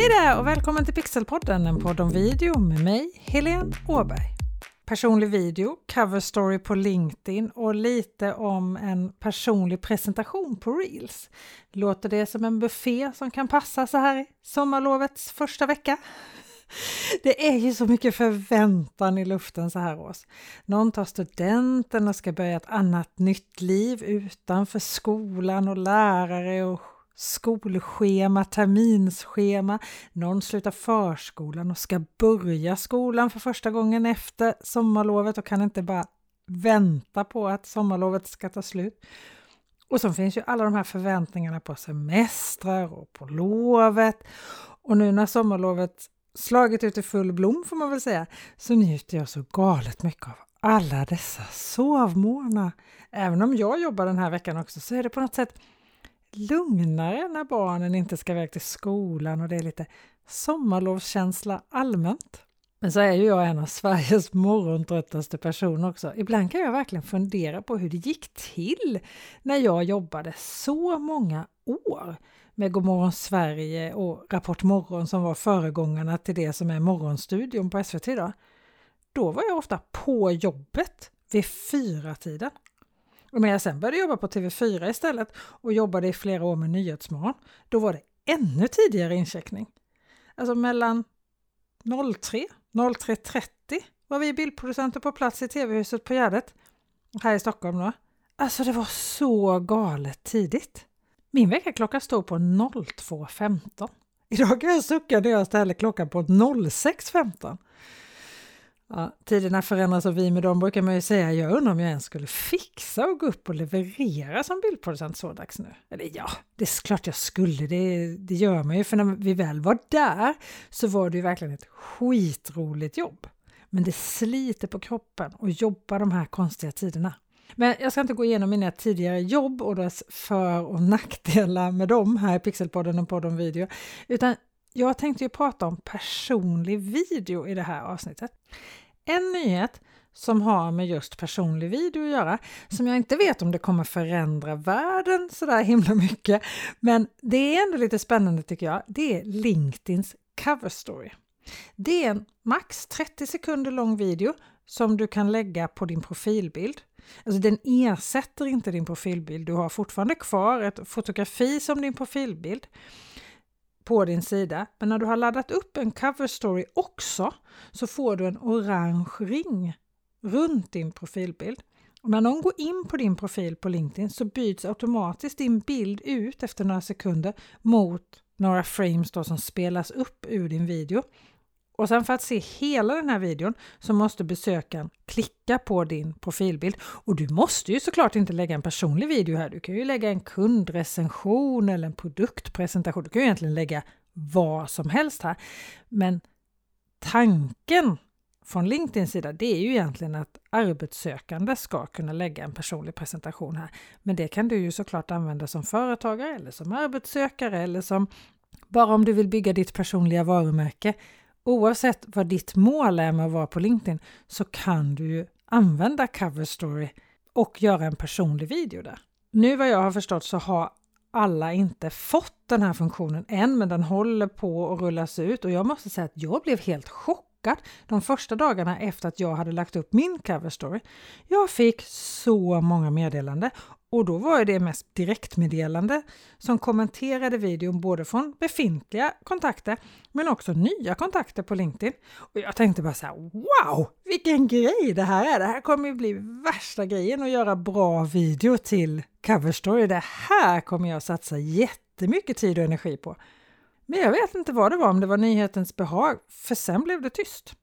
Hej där och välkommen till Pixelpodden, en podd om video med mig, Helene Åberg. Personlig video, cover story på LinkedIn och lite om en personlig presentation på Reels. Låter det som en buffé som kan passa så här i sommarlovets första vecka? Det är ju så mycket förväntan i luften så här års. Någon tar studenten och ska börja ett annat nytt liv utanför skolan och lärare och skolschema, terminsschema. Någon slutar förskolan och ska börja skolan för första gången efter sommarlovet och kan inte bara vänta på att sommarlovet ska ta slut. Och så finns ju alla de här förväntningarna på semestrar och på lovet. Och nu när sommarlovet slagit ut i full blom får man väl säga, så njuter jag så galet mycket av alla dessa sovmorgnar. Även om jag jobbar den här veckan också så är det på något sätt lugnare när barnen inte ska iväg till skolan och det är lite sommarlovskänsla allmänt. Men så är ju jag en av Sveriges morgontröttaste personer också. Ibland kan jag verkligen fundera på hur det gick till när jag jobbade så många år med Godmorgon Sverige och Rapport Morgon som var föregångarna till det som är Morgonstudion på SVT idag. Då var jag ofta på jobbet vid fyra tiden. Och när jag sen började jobba på TV4 istället och jobbade i flera år med Nyhetsmorgon, då var det ännu tidigare incheckning. Alltså mellan 03 03.30 var vi bildproducenter på plats i TV-huset på Gärdet, här i Stockholm då. Alltså det var så galet tidigt. Min väckarklocka stod på 02.15. Idag kan jag sucka när jag ställer klockan på 06.15. Ja, tiderna förändras och vi med dem brukar man ju säga. Jag undrar om jag ens skulle fixa och gå upp och leverera som bildproducent så dags nu. Eller ja, det är klart jag skulle. Det, det gör man ju. För när vi väl var där så var det ju verkligen ett skitroligt jobb. Men det sliter på kroppen att jobba de här konstiga tiderna. Men jag ska inte gå igenom mina tidigare jobb och dess för och nackdelar med dem här i Pixelpodden och podden video, utan jag tänkte ju prata om personlig video i det här avsnittet. En nyhet som har med just personlig video att göra, som jag inte vet om det kommer förändra världen sådär himla mycket, men det är ändå lite spännande tycker jag, det är LinkedIns cover story. Det är en max 30 sekunder lång video som du kan lägga på din profilbild. Alltså den ersätter inte din profilbild, du har fortfarande kvar ett fotografi som din profilbild på din sida. Men när du har laddat upp en cover story också så får du en orange ring runt din profilbild. Och när någon går in på din profil på LinkedIn så byts automatiskt din bild ut efter några sekunder mot några frames då som spelas upp ur din video. Och sen för att se hela den här videon så måste besökaren klicka på din profilbild. Och du måste ju såklart inte lägga en personlig video här. Du kan ju lägga en kundrecension eller en produktpresentation. Du kan ju egentligen lägga vad som helst här. Men tanken från LinkedIns sida, det är ju egentligen att arbetssökande ska kunna lägga en personlig presentation här. Men det kan du ju såklart använda som företagare eller som arbetssökare eller som bara om du vill bygga ditt personliga varumärke oavsett vad ditt mål är med att vara på LinkedIn så kan du ju använda Cover Story och göra en personlig video där. Nu vad jag har förstått så har alla inte fått den här funktionen än, men den håller på att rullas ut och jag måste säga att jag blev helt chockad de första dagarna efter att jag hade lagt upp min cover story. Jag fick så många meddelanden och då var det mest direktmeddelande som kommenterade videon både från befintliga kontakter men också nya kontakter på LinkedIn. Och jag tänkte bara så här, wow, vilken grej det här är! Det här kommer ju bli värsta grejen att göra bra video till cover story. Det här kommer jag satsa jättemycket tid och energi på. Men jag vet inte vad det var, om det var nyhetens behag, för sen blev det tyst.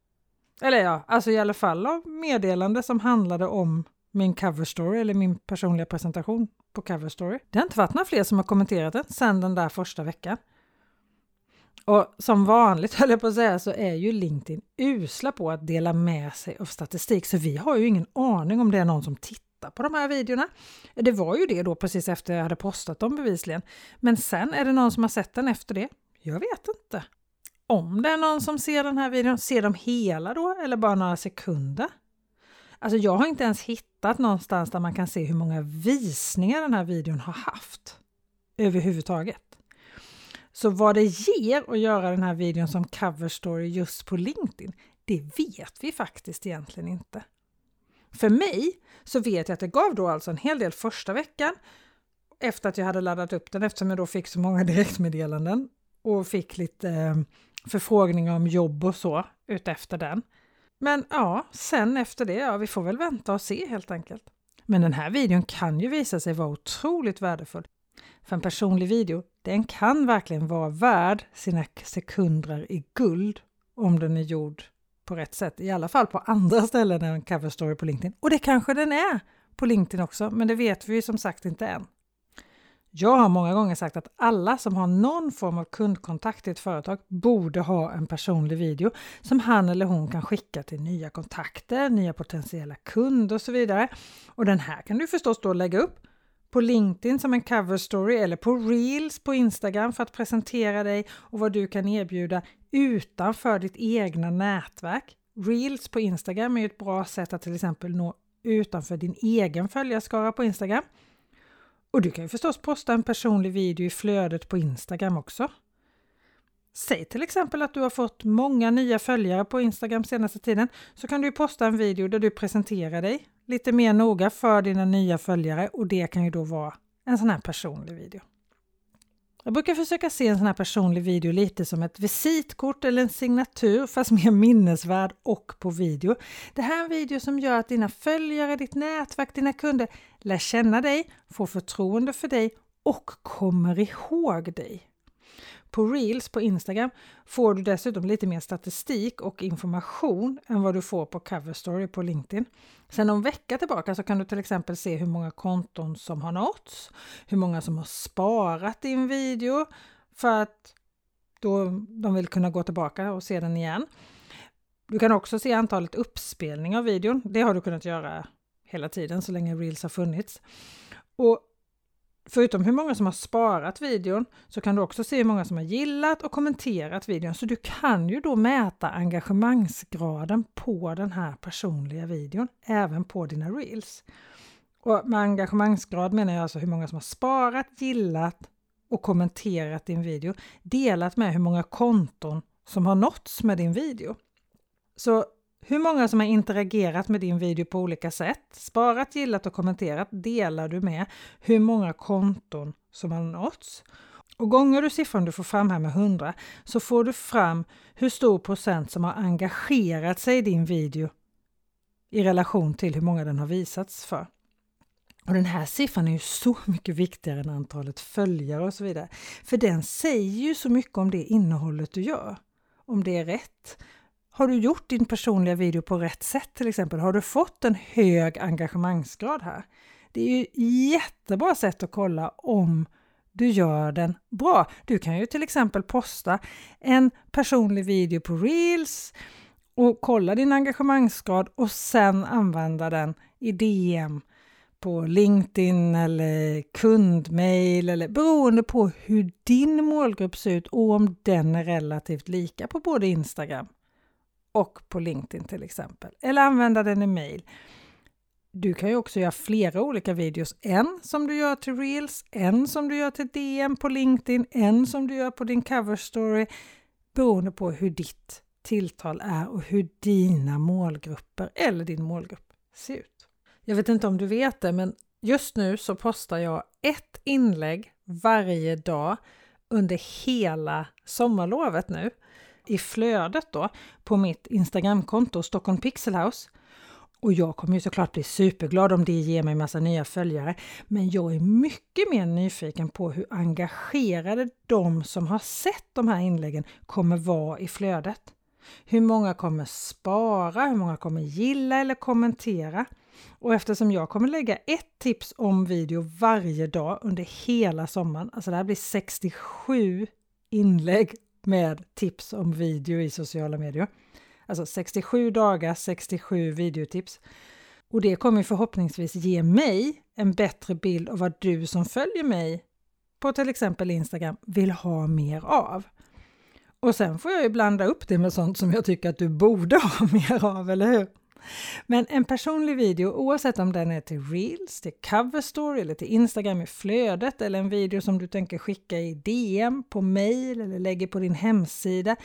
Eller ja, alltså i alla fall av meddelande som handlade om min cover story eller min personliga presentation på cover story. Det har inte varit några fler som har kommenterat den sedan den där första veckan. Och som vanligt höll jag på att säga så är ju LinkedIn usla på att dela med sig av statistik så vi har ju ingen aning om det är någon som tittar på de här videorna. Det var ju det då precis efter jag hade postat dem bevisligen. Men sen är det någon som har sett den efter det? Jag vet inte. Om det är någon som ser den här videon, ser de hela då eller bara några sekunder? Alltså jag har inte ens hittat någonstans där man kan se hur många visningar den här videon har haft överhuvudtaget. Så vad det ger att göra den här videon som cover story just på LinkedIn, det vet vi faktiskt egentligen inte. För mig så vet jag att det gav då alltså en hel del första veckan efter att jag hade laddat upp den eftersom jag då fick så många direktmeddelanden och fick lite eh, förfrågningar om jobb och så utefter den. Men ja, sen efter det, ja, vi får väl vänta och se helt enkelt. Men den här videon kan ju visa sig vara otroligt värdefull. För en personlig video, den kan verkligen vara värd sina sekunder i guld om den är gjord på rätt sätt. I alla fall på andra ställen än en cover story på LinkedIn. Och det kanske den är på LinkedIn också, men det vet vi ju som sagt inte än. Jag har många gånger sagt att alla som har någon form av kundkontakt i ett företag borde ha en personlig video som han eller hon kan skicka till nya kontakter, nya potentiella kunder och så vidare. Och den här kan du förstås då lägga upp på LinkedIn som en cover story eller på Reels på Instagram för att presentera dig och vad du kan erbjuda utanför ditt egna nätverk. Reels på Instagram är ett bra sätt att till exempel nå utanför din egen följarskara på Instagram. Och du kan ju förstås posta en personlig video i flödet på Instagram också. Säg till exempel att du har fått många nya följare på Instagram senaste tiden så kan du posta en video där du presenterar dig lite mer noga för dina nya följare och det kan ju då vara en sån här personlig video. Jag brukar försöka se en sån här personlig video lite som ett visitkort eller en signatur fast mer minnesvärd och på video. Det här är en video som gör att dina följare, ditt nätverk, dina kunder lär känna dig, får förtroende för dig och kommer ihåg dig. På Reels på Instagram får du dessutom lite mer statistik och information än vad du får på Cover Story på LinkedIn. Sen om vecka tillbaka så kan du till exempel se hur många konton som har nåtts, hur många som har sparat din video för att då de vill kunna gå tillbaka och se den igen. Du kan också se antalet uppspelningar av videon. Det har du kunnat göra hela tiden så länge Reels har funnits. Och Förutom hur många som har sparat videon så kan du också se hur många som har gillat och kommenterat videon. Så du kan ju då mäta engagemangsgraden på den här personliga videon, även på dina reels. Och med engagemangsgrad menar jag alltså hur många som har sparat, gillat och kommenterat din video, delat med hur många konton som har nåtts med din video. Så hur många som har interagerat med din video på olika sätt, sparat, gillat och kommenterat delar du med hur många konton som har nåtts. Och gånger du siffran du får fram här med 100 så får du fram hur stor procent som har engagerat sig i din video i relation till hur många den har visats för. Och den här siffran är ju så mycket viktigare än antalet följare och så vidare. För den säger ju så mycket om det innehållet du gör. Om det är rätt, har du gjort din personliga video på rätt sätt till exempel? Har du fått en hög engagemangsgrad här? Det är ju jättebra sätt att kolla om du gör den bra. Du kan ju till exempel posta en personlig video på Reels och kolla din engagemangsgrad och sen använda den i DM på LinkedIn eller kundmail eller beroende på hur din målgrupp ser ut och om den är relativt lika på både Instagram och på LinkedIn till exempel. Eller använda den i mail. Du kan ju också göra flera olika videos. En som du gör till Reels, en som du gör till DM på LinkedIn, en som du gör på din cover story beroende på hur ditt tilltal är och hur dina målgrupper eller din målgrupp ser ut. Jag vet inte om du vet det, men just nu så postar jag ett inlägg varje dag under hela sommarlovet nu i flödet då på mitt Instagramkonto Stockholm Pixelhouse. Och jag kommer ju såklart bli superglad om det ger mig massa nya följare. Men jag är mycket mer nyfiken på hur engagerade de som har sett de här inläggen kommer vara i flödet. Hur många kommer spara, hur många kommer gilla eller kommentera. Och eftersom jag kommer lägga ett tips om video varje dag under hela sommaren, alltså det här blir 67 inlägg med tips om video i sociala medier. Alltså 67 dagar, 67 videotips. Och det kommer förhoppningsvis ge mig en bättre bild av vad du som följer mig på till exempel Instagram vill ha mer av. Och sen får jag ju blanda upp det med sånt som jag tycker att du borde ha mer av, eller hur? Men en personlig video, oavsett om den är till Reels, till Cover Story eller till Instagram i flödet eller en video som du tänker skicka i DM, på mail eller lägger på din hemsida.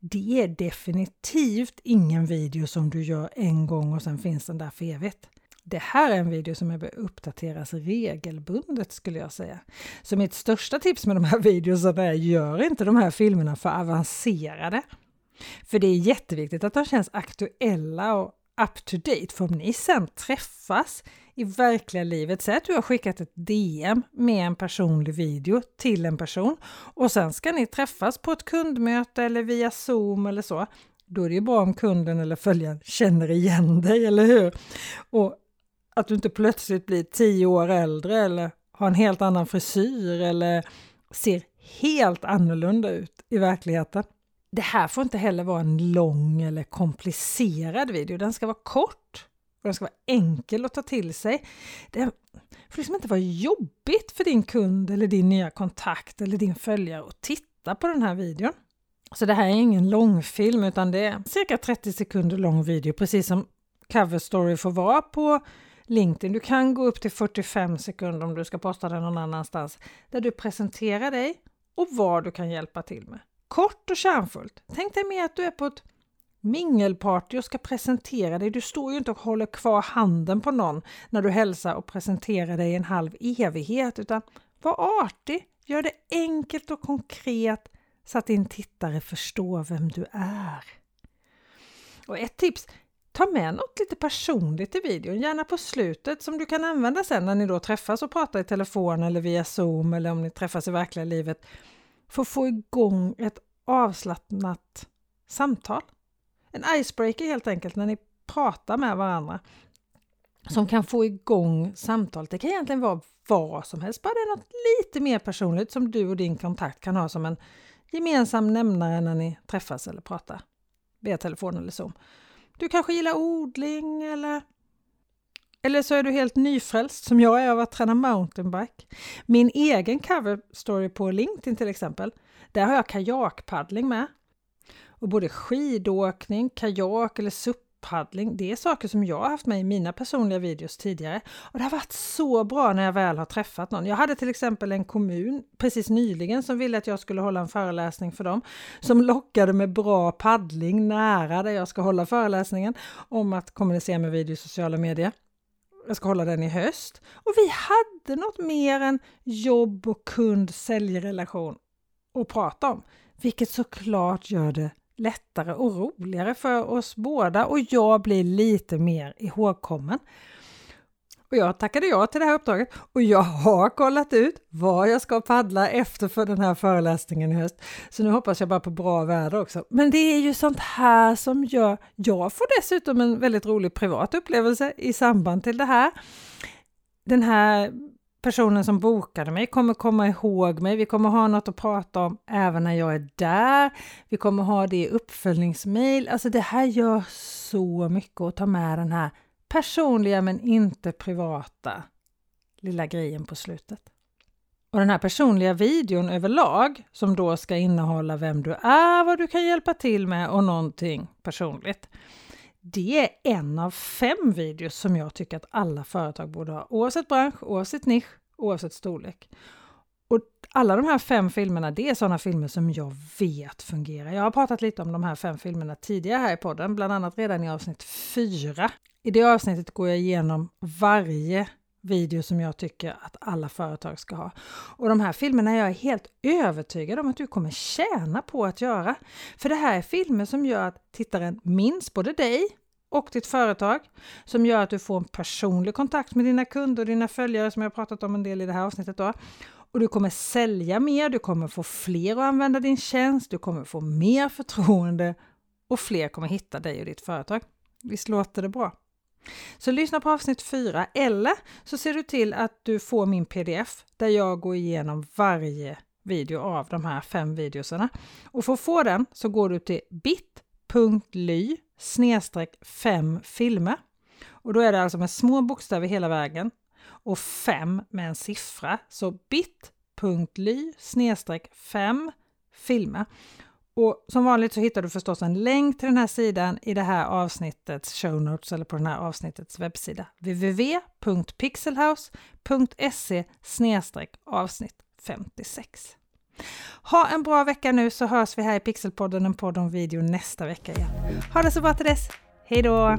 Det är definitivt ingen video som du gör en gång och sen finns den där för evigt. Det här är en video som bör uppdateras regelbundet skulle jag säga. Så mitt största tips med de här videorna är gör inte de här filmerna för avancerade. För det är jätteviktigt att de känns aktuella och up to date. För om ni sen träffas i verkliga livet, säg att du har skickat ett DM med en personlig video till en person och sen ska ni träffas på ett kundmöte eller via Zoom eller så. Då är det ju bra om kunden eller följaren känner igen dig, eller hur? Och att du inte plötsligt blir tio år äldre eller har en helt annan frisyr eller ser helt annorlunda ut i verkligheten. Det här får inte heller vara en lång eller komplicerad video. Den ska vara kort och den ska vara enkel att ta till sig. Det får liksom inte vara jobbigt för din kund eller din nya kontakt eller din följare att titta på den här videon. Så det här är ingen långfilm utan det är cirka 30 sekunder lång video precis som cover story får vara på LinkedIn. Du kan gå upp till 45 sekunder om du ska posta den någon annanstans där du presenterar dig och vad du kan hjälpa till med. Kort och kärnfullt. Tänk dig mer att du är på ett mingelparty och ska presentera dig. Du står ju inte och håller kvar handen på någon när du hälsar och presenterar dig en halv evighet utan var artig. Gör det enkelt och konkret så att din tittare förstår vem du är. Och ett tips Ta med något lite personligt i videon, gärna på slutet som du kan använda sen när ni då träffas och pratar i telefon eller via Zoom eller om ni träffas i verkliga livet. För att få igång ett avslappnat samtal. En icebreaker helt enkelt när ni pratar med varandra som kan få igång samtalet. Det kan egentligen vara vad som helst, bara det är något lite mer personligt som du och din kontakt kan ha som en gemensam nämnare när ni träffas eller pratar via telefon eller Zoom. Du kanske gillar odling eller eller så är du helt nyfrälst som jag är av att träna mountainbike. Min egen cover story på LinkedIn till exempel, där har jag kajakpaddling med. Och både skidåkning, kajak eller SUP paddling, det är saker som jag har haft med i mina personliga videos tidigare. Och det har varit så bra när jag väl har träffat någon. Jag hade till exempel en kommun precis nyligen som ville att jag skulle hålla en föreläsning för dem. Som lockade med bra paddling nära där jag ska hålla föreläsningen om att kommunicera med video i sociala medier. Jag ska hålla den i höst. Och vi hade något mer än jobb och kund-säljrelation att prata om. Vilket såklart gör det lättare och roligare för oss båda och jag blir lite mer ihågkommen. Och jag tackade ja till det här uppdraget och jag har kollat ut vad jag ska paddla efter för den här föreläsningen i höst. Så nu hoppas jag bara på bra väder också. Men det är ju sånt här som gör... Jag får dessutom en väldigt rolig privat upplevelse i samband till det här. Den här personen som bokade mig kommer komma ihåg mig. Vi kommer ha något att prata om även när jag är där. Vi kommer ha det i uppföljningsmail. Alltså det här gör så mycket att ta med den här personliga men inte privata lilla grejen på slutet. Och den här personliga videon överlag, som då ska innehålla vem du är, vad du kan hjälpa till med och någonting personligt. Det är en av fem videos som jag tycker att alla företag borde ha, oavsett bransch, oavsett nisch, oavsett storlek. Och alla de här fem filmerna, det är sådana filmer som jag vet fungerar. Jag har pratat lite om de här fem filmerna tidigare här i podden, bland annat redan i avsnitt fyra. I det avsnittet går jag igenom varje video som jag tycker att alla företag ska ha. Och de här filmerna är jag helt övertygad om att du kommer tjäna på att göra. För det här är filmer som gör att tittaren minns både dig och ditt företag, som gör att du får en personlig kontakt med dina kunder och dina följare som jag pratat om en del i det här avsnittet. Då. Och du kommer sälja mer, du kommer få fler att använda din tjänst, du kommer få mer förtroende och fler kommer hitta dig och ditt företag. Visst låter det bra? Så lyssna på avsnitt 4 eller så ser du till att du får min pdf där jag går igenom varje video av de här fem videoserna. Och för att få den så går du till bit.ly snedstreck 5 filmer. Och då är det alltså med små bokstäver hela vägen och 5 med en siffra. Så bit.ly snedstreck 5 filmer. Och som vanligt så hittar du förstås en länk till den här sidan i det här avsnittets show notes eller på den här avsnittets webbsida www.pixelhouse.se avsnitt 56. Ha en bra vecka nu så hörs vi här i Pixelpodden, en podd om video nästa vecka igen. Ha det så bra till dess. Hej då!